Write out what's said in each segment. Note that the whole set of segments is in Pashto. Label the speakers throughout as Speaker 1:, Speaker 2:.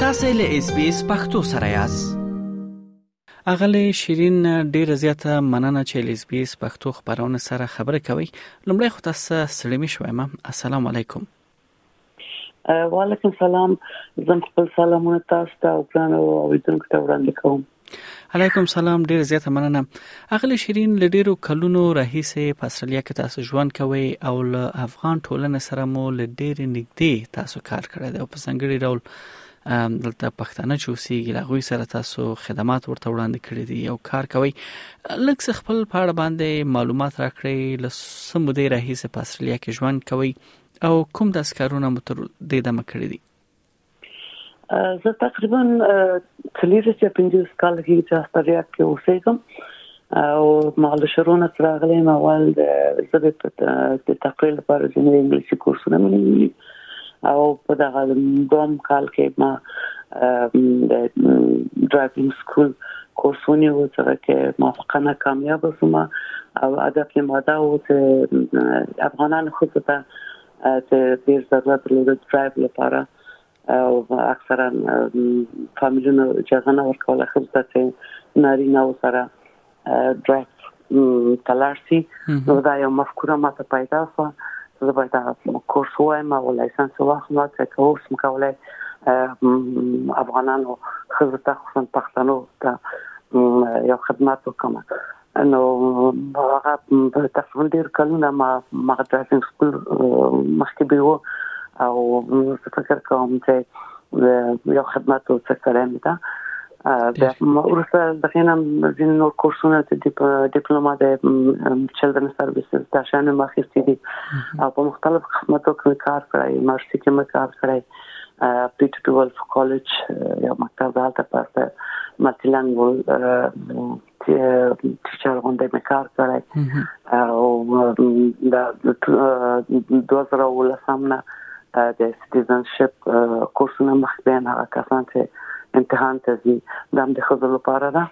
Speaker 1: تاسو له اس بي اس پختو سره یاست
Speaker 2: اغلی شیرین ډیره زیاته مننه چې له اس بي اس پختو خبرونه سره خبرې کوي لمړی خو تاسو سړی مې شوم السلام علیکم
Speaker 3: وعلیکم السلام زم خپل سلامونه تاسو ته او ګران اوریدونکو ته وړاندې کوم
Speaker 2: علیکم سلام ډیر زیات مننه اغلی شیرین له ډیرو کلونو راهیسې په استرالیا کې تاسو ژوند کوئ او له افغان ټولنې سره مو له ډیرې نږدې تاسو کار کړی دی او په ځانګړي ډول دلته پښتانه چې اوسېږي له غوي سره تاسو خدمات ورته وړاندې کړی دي او کار کوي لږ څه خپل په اړه باندې معلومات راکړئ له سمو دی راهیسې په استرالیا کې ژوند کوي او کوم داسې کارونه مو تر دې دمه کړی دي
Speaker 3: زه تقریبا څلور چې پنځه کال هیڅ استرالیا کې اوسېږم او مال شرونه سره غلې ما ول د زبې په تقریر لپاره چې انګلیسي کورسونه مې نیولي او په دغه دوم کال کې ما د ډرایوینګ سکول کورسونه و سره کې موافقانه کامیاب شوم او هدف یې ماده و چې افغانان خصوصا چې ډیر ضرورت لري د ډرایو لپاره او اکثرا فامیلونو اجازه نه ورکول خو ته چې ناري نه وسره ډرایو تلارسي نو دا یو مفکوره ماته پیدا شو زه باید هغه کورس وایم او لایسنس واخلم چې کورس مکولای افغانانو خزه ته خصوصا پښتنو ته یو خدمت وکم نو هغه تقریبا ډیر کلونه ما ما ډرایوینګ سکول مخکې به و او زه فکر کوم چې یو خدمت ورته کړی مې ده بیا ورسره د غینم ځین نور کورسونه چې ډیپلوما د چلډرن سرویسز دا شان ما خېستې دي او په مختلف خدماتو کې کار کړی یونیورسيټي کې مې کار کړی پی ټو ټویلف کالج یو مکتب دالته پاسه ملټي لنګول ټیچر غونډه مې کار کړی او د 2019 نه د سټیزنشپ کورسونه مخکې نه هغه کسان چې امتحان ته ځي د هم د خزو لپاره ده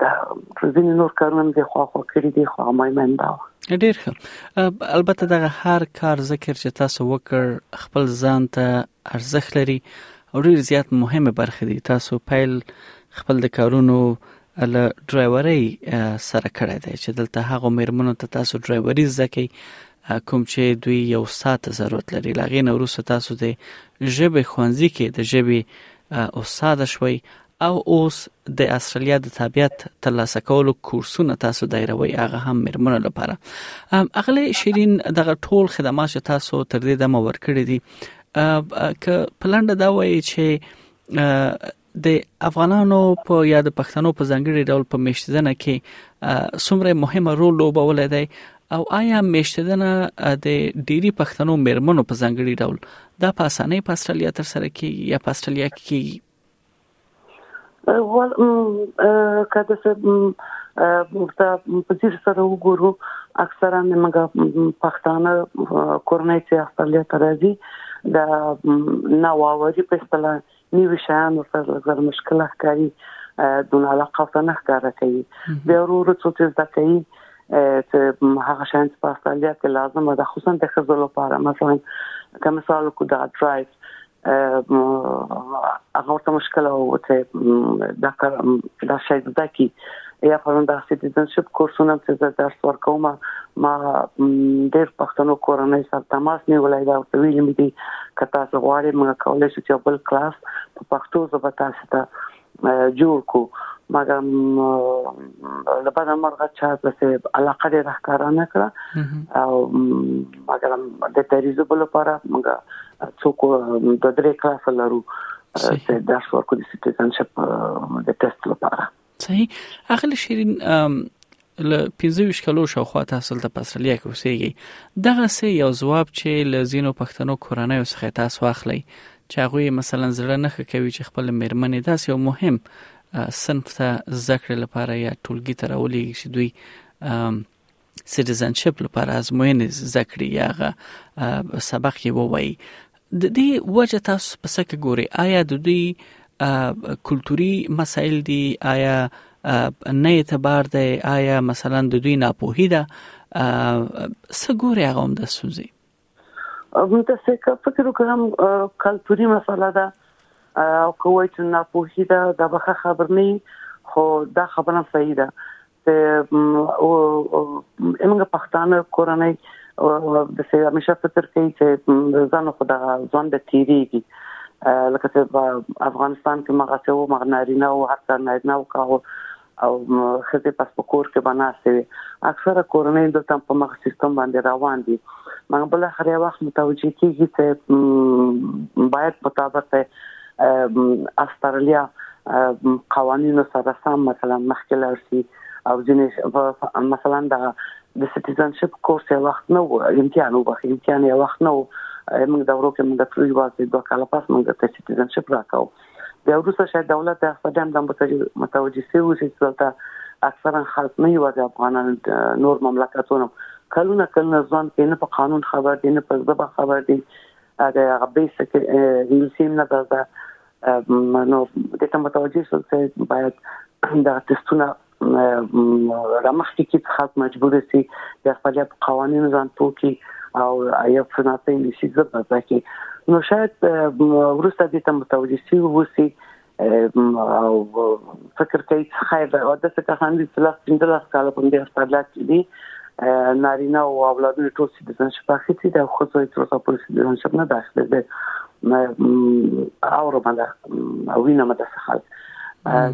Speaker 3: دا ځینې نور کارونه مې خو خو کړی دي خو ما یې دا
Speaker 2: ډیر ښه البته دغه هر کار ذکر چې تاسو وکړ خپل ځان ته ارزښت لري او ډیر زیات مهمه برخه دي تاسو پیل خپل د کارونو له ډرایوري سره کړی دی چې دلته هغه میرمنو ته تاسو ډرایوري ځکه کوم چې دوی یو سات ضرورت لري لاغې نو وروسته تاسو د ژبې خوانځي کې د ژبې استاد شوي او اوس د استرالیا د تابعیت ترلاسه کولو کورسونه تاسو دایروي هغه هم مرمنو لپاره اغلی شیرین دغه ټول خدمات چې تاسو تر دې دمه ورکړي دي که پلانډه دا وایي چې د افغانانو په یا د پښتنو په ځنګړي ډول په میشتدنه کې څومره مهمه رول لوبولای دی او آیا میشتدنه د ډيري پښتنو مرمنو په ځنګړي ډول دا په اسانۍ په استرالیا تر سره کې یا په استرالیا کې
Speaker 3: ول که د څه ورته په ځیر سره وګورو اکثرا موږ پښتانه کورنۍ چې خپل ته راځي د نواوري په اصطلاح نیو شیان ورته لږ مشکل ښکاري دون علاقه ته نه ښکارا کوي بیا ورو څو چې زده کوي چې هغه شان چې په استرالیا کې لازمه ده خصوصا د خزو لپاره مثلا کوم مثال کو دا ډرایو هغه ورته مشکل او چې دا کار دا شای زده کی یا په دا سټیزنشپ کورسونه چې زه درس ورکوم ما ډېر پښتنو کورنۍ سره تماس نیولای دا ورته ویل مې دي که تاسو غواړئ موږ کولای شو چې بل کلاس په پښتو ژبه تاسو ته جوړ کو مګم له بده مرغه چا څه علاقه دې راکاره نه کړه او مګم د تریزو بل لپاره موږ څوک د درې کلاس لرو چې د ورکو د سټیزنشپ د ټیسټ لپاره
Speaker 2: صحیح اخل شیرین له 25 کلو شاوخوا تاسو دلته په استرالیا کې اوسېږئ دغه سه یو ځواب چې له ځینو پښتنو کورنۍ څخه تاسو واخلئ چې هغه مثلا زړه نه کوي چې خپل میرمنې داسې یو مهم صنف ته ذکر لپاره یا ټولګي ته راولي چې دوی سټیزنشپ لپاره ازموینې ذکر یا سبق یې ووایي د دې وجه تاسو په څه کې ګوري آیا د دوی کلتوري مسایل دي آیا نه اعتبار دی آیا مثلا د دوی ناپوهي ده څه ګوري هغه هم د سوزي
Speaker 3: هم ته څه فکر وکم کلتوري مسله ده او کوی چې ناپوهي ده دا به خبر نه خو دا خبره صحیح ده او موږ پښتانه کورنۍ د سې همیشه فکر کوي چې ځان خو دا ځان د تیریږي لکه چې افغانستان کې مغه څه و مغه نارینه او هر څه نارینه او کاو او خزه پس په کور کې بناسته وي اکثره کورنۍ د تم په مغه سیستم باندې روان دي مګر بل اخر یو وخت متوجي کیږي چې باید مطابق استرالیا قوانینو سره سم مثلا مخکې لاړ شي او ځینې مثلا د د سټیزنشپ کورس یو وخت نو امتحان وبخې امتحان یو وخت نو موږ د ورو کې موږ د فری واسي دوه کاله پس موږ د سټیزنشپ راکاو د وروسته شاید دولت د استادان د متوجي سي او چې دلته اکثرا خلک نه یوازې افغانان نور مملکتونه کلونه کلونه ځوان کې نه په قانون خبر دي نه په ځبه خبر دي هغه هغه بیسیک انزیم نه ده نو د ته متوجه شول چې باید دا تستونه رامخکې کې خلک مجبور سي د خپل قوانين ځان پوکي او یو صنعتي نشي زبر ځکه نو شاید ورسته د ته متوجه شي وسی او فکر کوي چې خیر ده او د څه کسان دي چې لاس پنځه لاس کاله په دې هسپتال کې دي نارینه او اولادونه ټول سیټیزنشپ اخیستي دا خو څه تر اوسه پورې سیټیزنشپ نه داخله ده اورم دا او وینم دا څه حال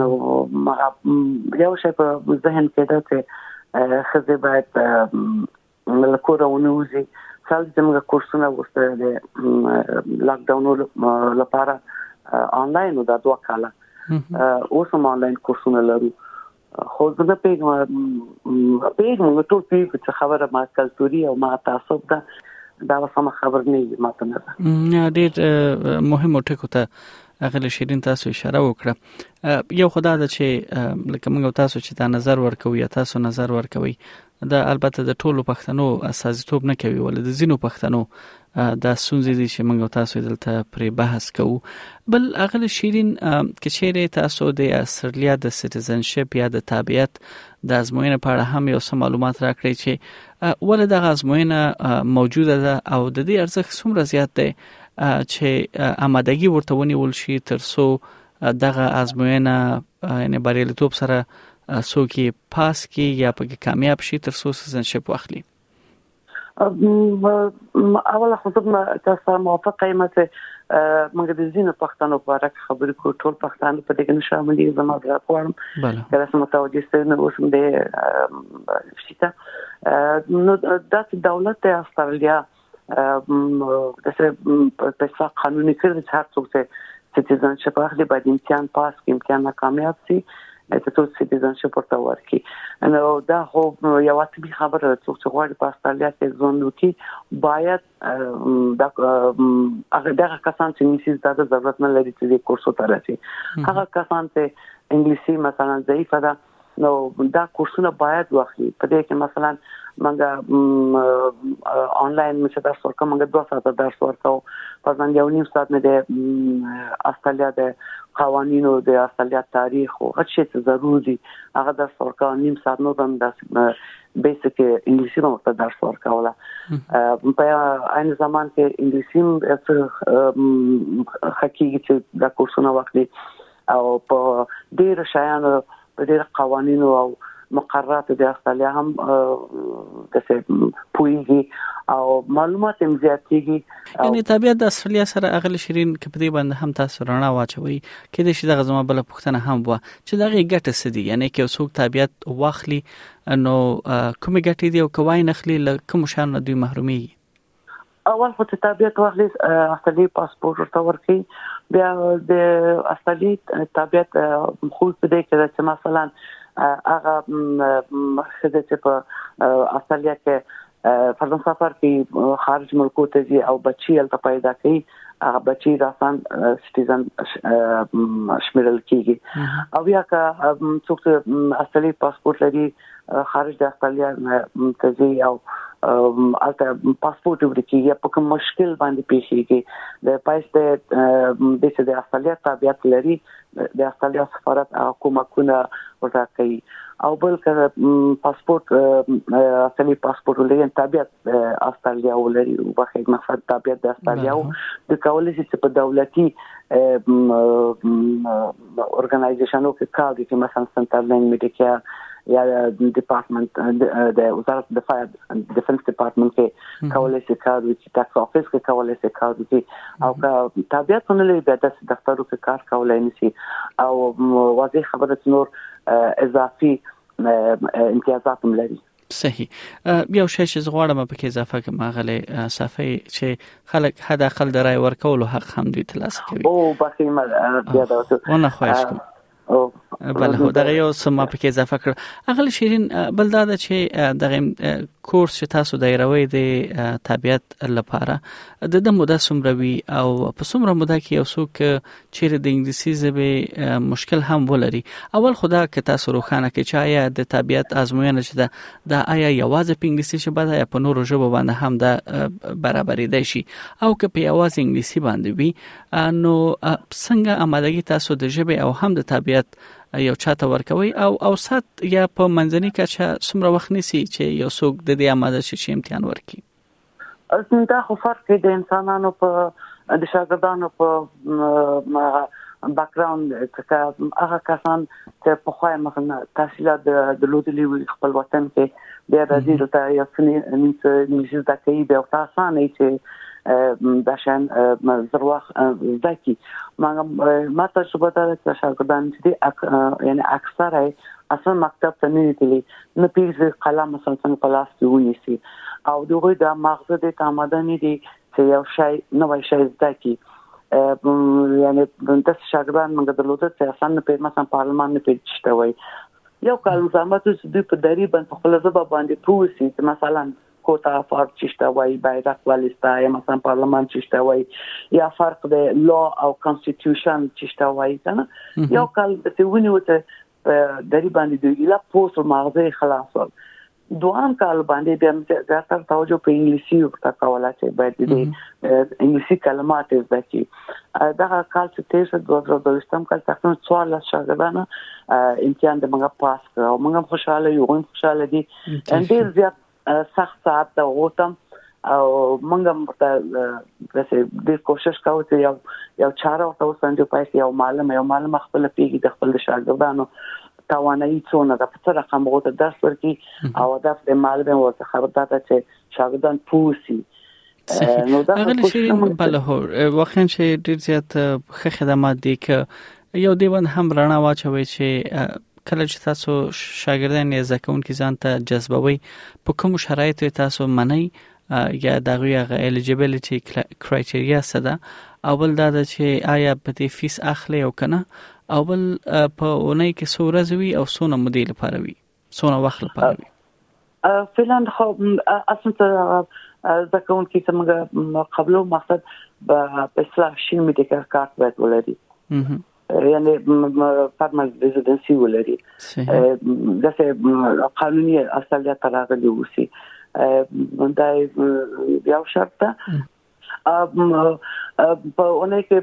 Speaker 3: نو یو شی په ذهن کې ده چې خزه باید له کوره ونه وځي څل زموږ کورسونه وسته د لاک ډاون لپاره آنلاین دا دوه کاله اوس هم آنلاین کورسونه لرو خو زه نه پیغام پیغام ټول پیغام چې خبره ما کلتوري او ما تعصب ده دا سم خبر نه یي ماته
Speaker 2: نه ده ډېر مهم ټکو ته اغل شیرین تاسو اشاره وکړه یو خدا د چې لکه موږ تاسو چې دا نظر ورکوي تاسو نظر ورکوي دا البته د ټولو پښتنو استازیتوب نه کوي ولې د ځینو پښتنو دا سونځې دي چې موږ تاسو دلته پرې بحث کوو بل اغل شیرین کچېره تاسو د استرالیا د سټیزنشپ یا د تابعیت د ازموینې په اړه هم یو څه معلومات راکړئ چې ولې د ازموینه موجوده ده او د دې ارزښت څومره زیات دی چې آمادګي ورته ونیول شي ترڅو دغه آزموینه یعنی بریالیتوب سره څوک پاس کی یا پکې کامیاب شي تر څو سیزنشپ واخلي
Speaker 3: اوله خو زه تاسو سره موافقه یم چې موږ د ځینو پښتنو په اړه خبرې کوو ټول پښتانه په دې کې نه شامل دي زما زړه غواړم چې تاسو متوجه شئ نو اوس به شته نو داسې دولت د استرالیا داسې په اسلام قانوني کړی چې هر څوک چې سټیزن شپ اخلي باید امتحان پاس کړي امتحان کامیاب شي چې ټول سټیزن شپ ورته ورکړي نو دا هو یو اصلي خبره ده څوک چې غواړي په استرالیا کې ژوند وکړي باید دا هغه دغه کسان چې نیسي دا ضرورت نه لري چې کورسو ته راشي هغه کسان چې انګلیسي مثلا ضعیفه ده نو دا کورسونه باید واخلي په دې کې مثلا منګه انلاین مشه درس ورکو منګه دوه ساعته درس ورکو په ځان یو نیم ساعت مې د استرالیا د قوانینو د استرالیا تاریخ او هر شي ته ضروري دي هغه درس ورکو نیم ساعت نو هم د بیسیک انګلیسي مو ته درس ورکوله په عین زمان کې انګلیسي خکېږي چې دا کورسونه وخت دي او په ډیر شایانو په ډیر قوانینو او مقررات د استرالیا هم د څه پویږي او معلومات هم زیاتېږي
Speaker 2: یعنی طبیعت د استرالیا سره اغل شیرین کې په دې باندې هم تاسو رڼا واچوي کې د شي دغه زما بل پښتنه هم و چې دغه ګټه سدي یعنی کې څوک طبیعت واخلي نو کومه ګټه دی او کوی نخلي لکه مشان دوی محرومي
Speaker 3: اول خو چې تابعیت واخلي اصلي پاسپورت ورته ورکړي بیا د اصلي تابعیت خو په دې کې چې مثلا هغه خزه چې په اصلي کې فرضاً سفر کې خارج ملکو ته ځي او بچي الته پیدا کوي هغه بچي د آسان سټیزن شمیرل کیږي او یا که څوک اصلي پاسپورت لري خارج د استرالیا ته ځي او الته پاسپورت ورکړي یا په کوم مشکل باندې پیښیږي د پایسته د چې د استرالیا تابعیت لري د استرالیا سفارت حکومت کونه ورته کوي او بل کله پاسپورت اصلي پاسپورت ولري تابعیت استرالیا ولري او په خیر مقصد تابعیت د استرالیا د کولای شي چې په دولتي ارګنایزیشنو کې کار کوي چې مثلا سنټر لینګ میډیکیا یا ډپارټمنټ د وزارت د دفاع ډیفنس ډپارټمنټ کې کولای شي کار وکړي ټاکس افیس کې کولای شي کار وکړي او که تابعیتونه لري بیا د دفترو کې کار کولای نشي او واضح خبره چې نور اضافي امتیازات هم لري
Speaker 2: صحیح یو شی چې زغواړم په کې اضافه کوم غلې صفه چې خلک حد اقل د رای ورکولو حق هم دوی ترلاسه کوي
Speaker 3: او بخې ما بیا دا اوس
Speaker 2: ونه خواهش کوم بله هو دغه یو څه ما پکې اضافه کړ اغل شیرین بل دا ده چې دغه کورس چې تاسو دایروي د طبيعت لپاره د د موده سمروي او په سمره موده کې یو څوک چیرې د انګلیسي ژبې مشکل هم ولري اول خدا که تاسو روښانه کې چې آیا د طبيعت آزموینه چې ده د آیا یوازې په انګلیسي ژبه ده یا په نورو ژبو باندې هم ده برابرې دی شي او که په یوازې انګلیسي باندې وي نو څنګه آمادګي تاسو د ژبې او هم د طبيعت یو چاته ورکوي او اوسط یا په منځني کچه څومره وخت نیسي چې یو څوک د دې آماده شي چې امتحان ورکړي
Speaker 3: دا خو فرق د انسانانو په د شاګردانو په بکګراوند څخه هغه کسان چې په خوای مخ نه تحصیلات درلودلي وي خپل وطن کې بیا راځي دلته یو څه انګلیسي زده کوي بیا ورته اسانه چې دا شان زرواخ زده کی ما ما تجربه ده چې شاګردان چې یعنی اکثره اصلا مکتب ته نه دي نه پیږي قلم مثلا څنګه په لاس کې ونیسي او دغه د مغز د تامده نه دي چې یو شی نوې شی زده کی یعنی د شاګردان موږ د لوده چې اصلا نه پیږي مثلا پارلمان نه پیږي چې وای یو کال زحمت چې دوی په دری باندې خپل ځبا باندې پوسی چې مثلا کوتا فرق چشته وای بیرق ولستا یا مثلا پارلمان چشته وای یا فرق د لا او کانسټیټیوشن چشته وای کنه یو کال چې ونیو ته په دری باندې د ایلا پوسټ مغزه خلاص ول دوام کال باندې بیا موږ زیاتره توجه په انګلیسي ورته کوله چې باید دې انګلیسي کلمات زده کی دا کال چې تیر شو 2022 کال تقریبا 14 شاګردان امتحان د موږ پاس کړو موږ خوشاله یو خوشاله دي ان ډیر زیات سخت ساعت ته غوتم او موږ هم ته د کوشش کاوه چې یو یو چاره او تاسو څنګه پېښ یو معلم یو معلم خپل پیګي د خپل شاګردانو توانایي څونه د پڅ رقم غوته درس ورکي او هدف د معلم ورته خبردار چې شاګردان پوسی
Speaker 2: نو دا هغه شیرین په لاهور واقعا چې ډیر زیات ښه خدمات دي ک یو دیوان هم رڼا واچوي چې کله چې تاسو شاګردان یا زکون کې ځان ته جذبوي په کوم شرایط تاسو منئ یا دغه هغه الیجیبیلیټي کرایټیریا څه ده اول دا ده چې آیا په دې فیس اخلي او کنه اول په اونۍ کې څو ورځې وي او څو مودې لپاره وي څونه وخت لپاره وي
Speaker 3: فعلا خو اصل ته زده کوونکي څنګه قبلو مقصد په اصلاح شي میډیکل کارت باید ولري یعنی فرمز ريزيدنسي ولري دغه قانوني اصليت راغلي وسی دا یو شرط ده په اونۍ کې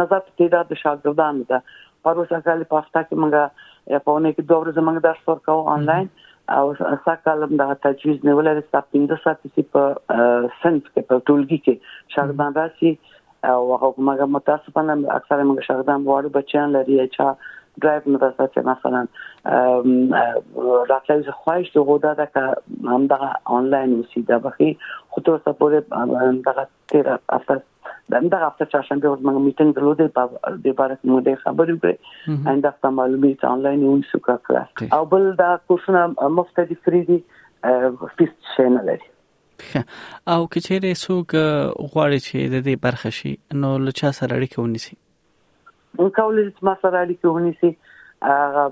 Speaker 3: نظر په تعداد د شاګردانو ده پروسه کال په هفته کې موږ په اونۍ کې دوه ورځې موږ درس ورکاو انلاین او ساکالم د تجویز نیول لري چې 15 ساعت چې په سنت کې په ټولګي کې شاګردان راشي او هغه موږ متاسفانه اکثره موږ شاګردان وړو بچیان لري چې درایو نه درته چې مثلا راځي زه خواهش ته غوډه ده که هم دا انلاین وسی دا بخي خو تر څه پورې دا تیر هفته د همدغه هفته چهارشنبه ورځ موږ میټینګ درلود په دې باره کې موږ خبرې وکړې اند هفته معلومات انلاین یو څه کړه او بل دا کورسونه مفت دي فری دي فیس شي نه لري
Speaker 2: او کچېرې څوک غواړي چې د دې برخه شي نو لچا سره اړیکه ونیسي
Speaker 3: کولای شي چې ما سره اړیکه ونیسي هغه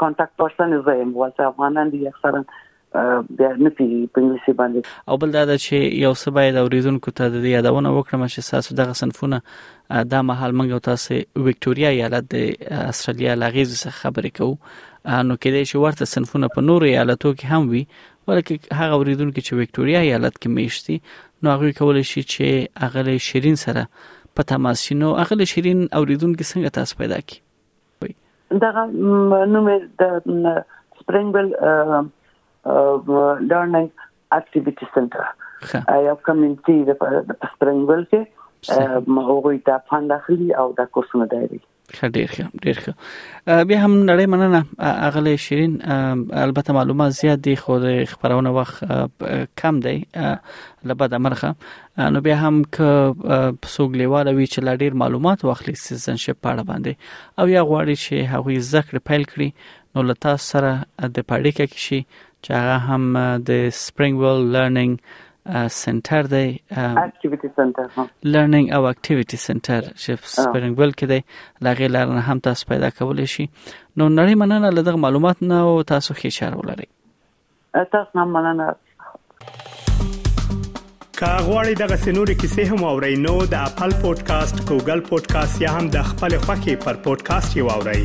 Speaker 3: کانټاکټ پرسن زه یم واسه افغانان دي اکثرا بیا نه پیږي په انګلیسي باندې
Speaker 2: او بل دا ده چې یو څه باید اوریدونکو ته د یادونه وکړم چې تاسو دغه صنفونه دا مهال موږ تاسو وکټوريا ایالت د استرالیا لغیز څخه خبرې کوو نو کېدای شي ورته صنفونه په نورو ایالتو کې هم وي ولکه هغه اوریدونکو چې وکټوريا ایالت کې میشت دي نو هغه کولای شي چې اغلې شیرین سره په تماس شي نو اغلې شیرین اوریدونکو څنګه تاسو پیدا کی
Speaker 3: دغه نوم د سپرینګل لرننګ اکټیویټی سنټر یو کمیونټي د سپرینګل کې هغه ته فند اخلي او د کورسونه دی
Speaker 2: ښه ډیر ښه ډیر ښه بیا هم نړۍ مننه اغلی شیرین البته معلومات زیات دي خو د خبرونه وخت کم دی لبد امرخه نو بیا هم ک سوګ لیواله وی چې لا ډیر معلومات واخلي سیزنشپ پاړه باندې او یا غواړي چې هغه ذکر پیل کړي نو لتا سره د پاړیکه کې شي چې هغه هم د سپرینګ ویل لرنینګ سنټر دی
Speaker 3: اکټیویټی سنټر ها
Speaker 2: لرنینګ او اکټیویټی سنټر چې سپرینګویل کې دی لغې لارنه هم تاسو پیدا کولای شي نو نړۍ مننه له دغه معلومات نه او تاسو ښه چار ولرئ
Speaker 3: تاسو هم مننه
Speaker 4: که غواړئ دغه سنوري کیسې هم او رینو د خپل پودکاسټ ګوګل پودکاسټ یا هم د خپل خاكي پر پودکاسټ یو اورئ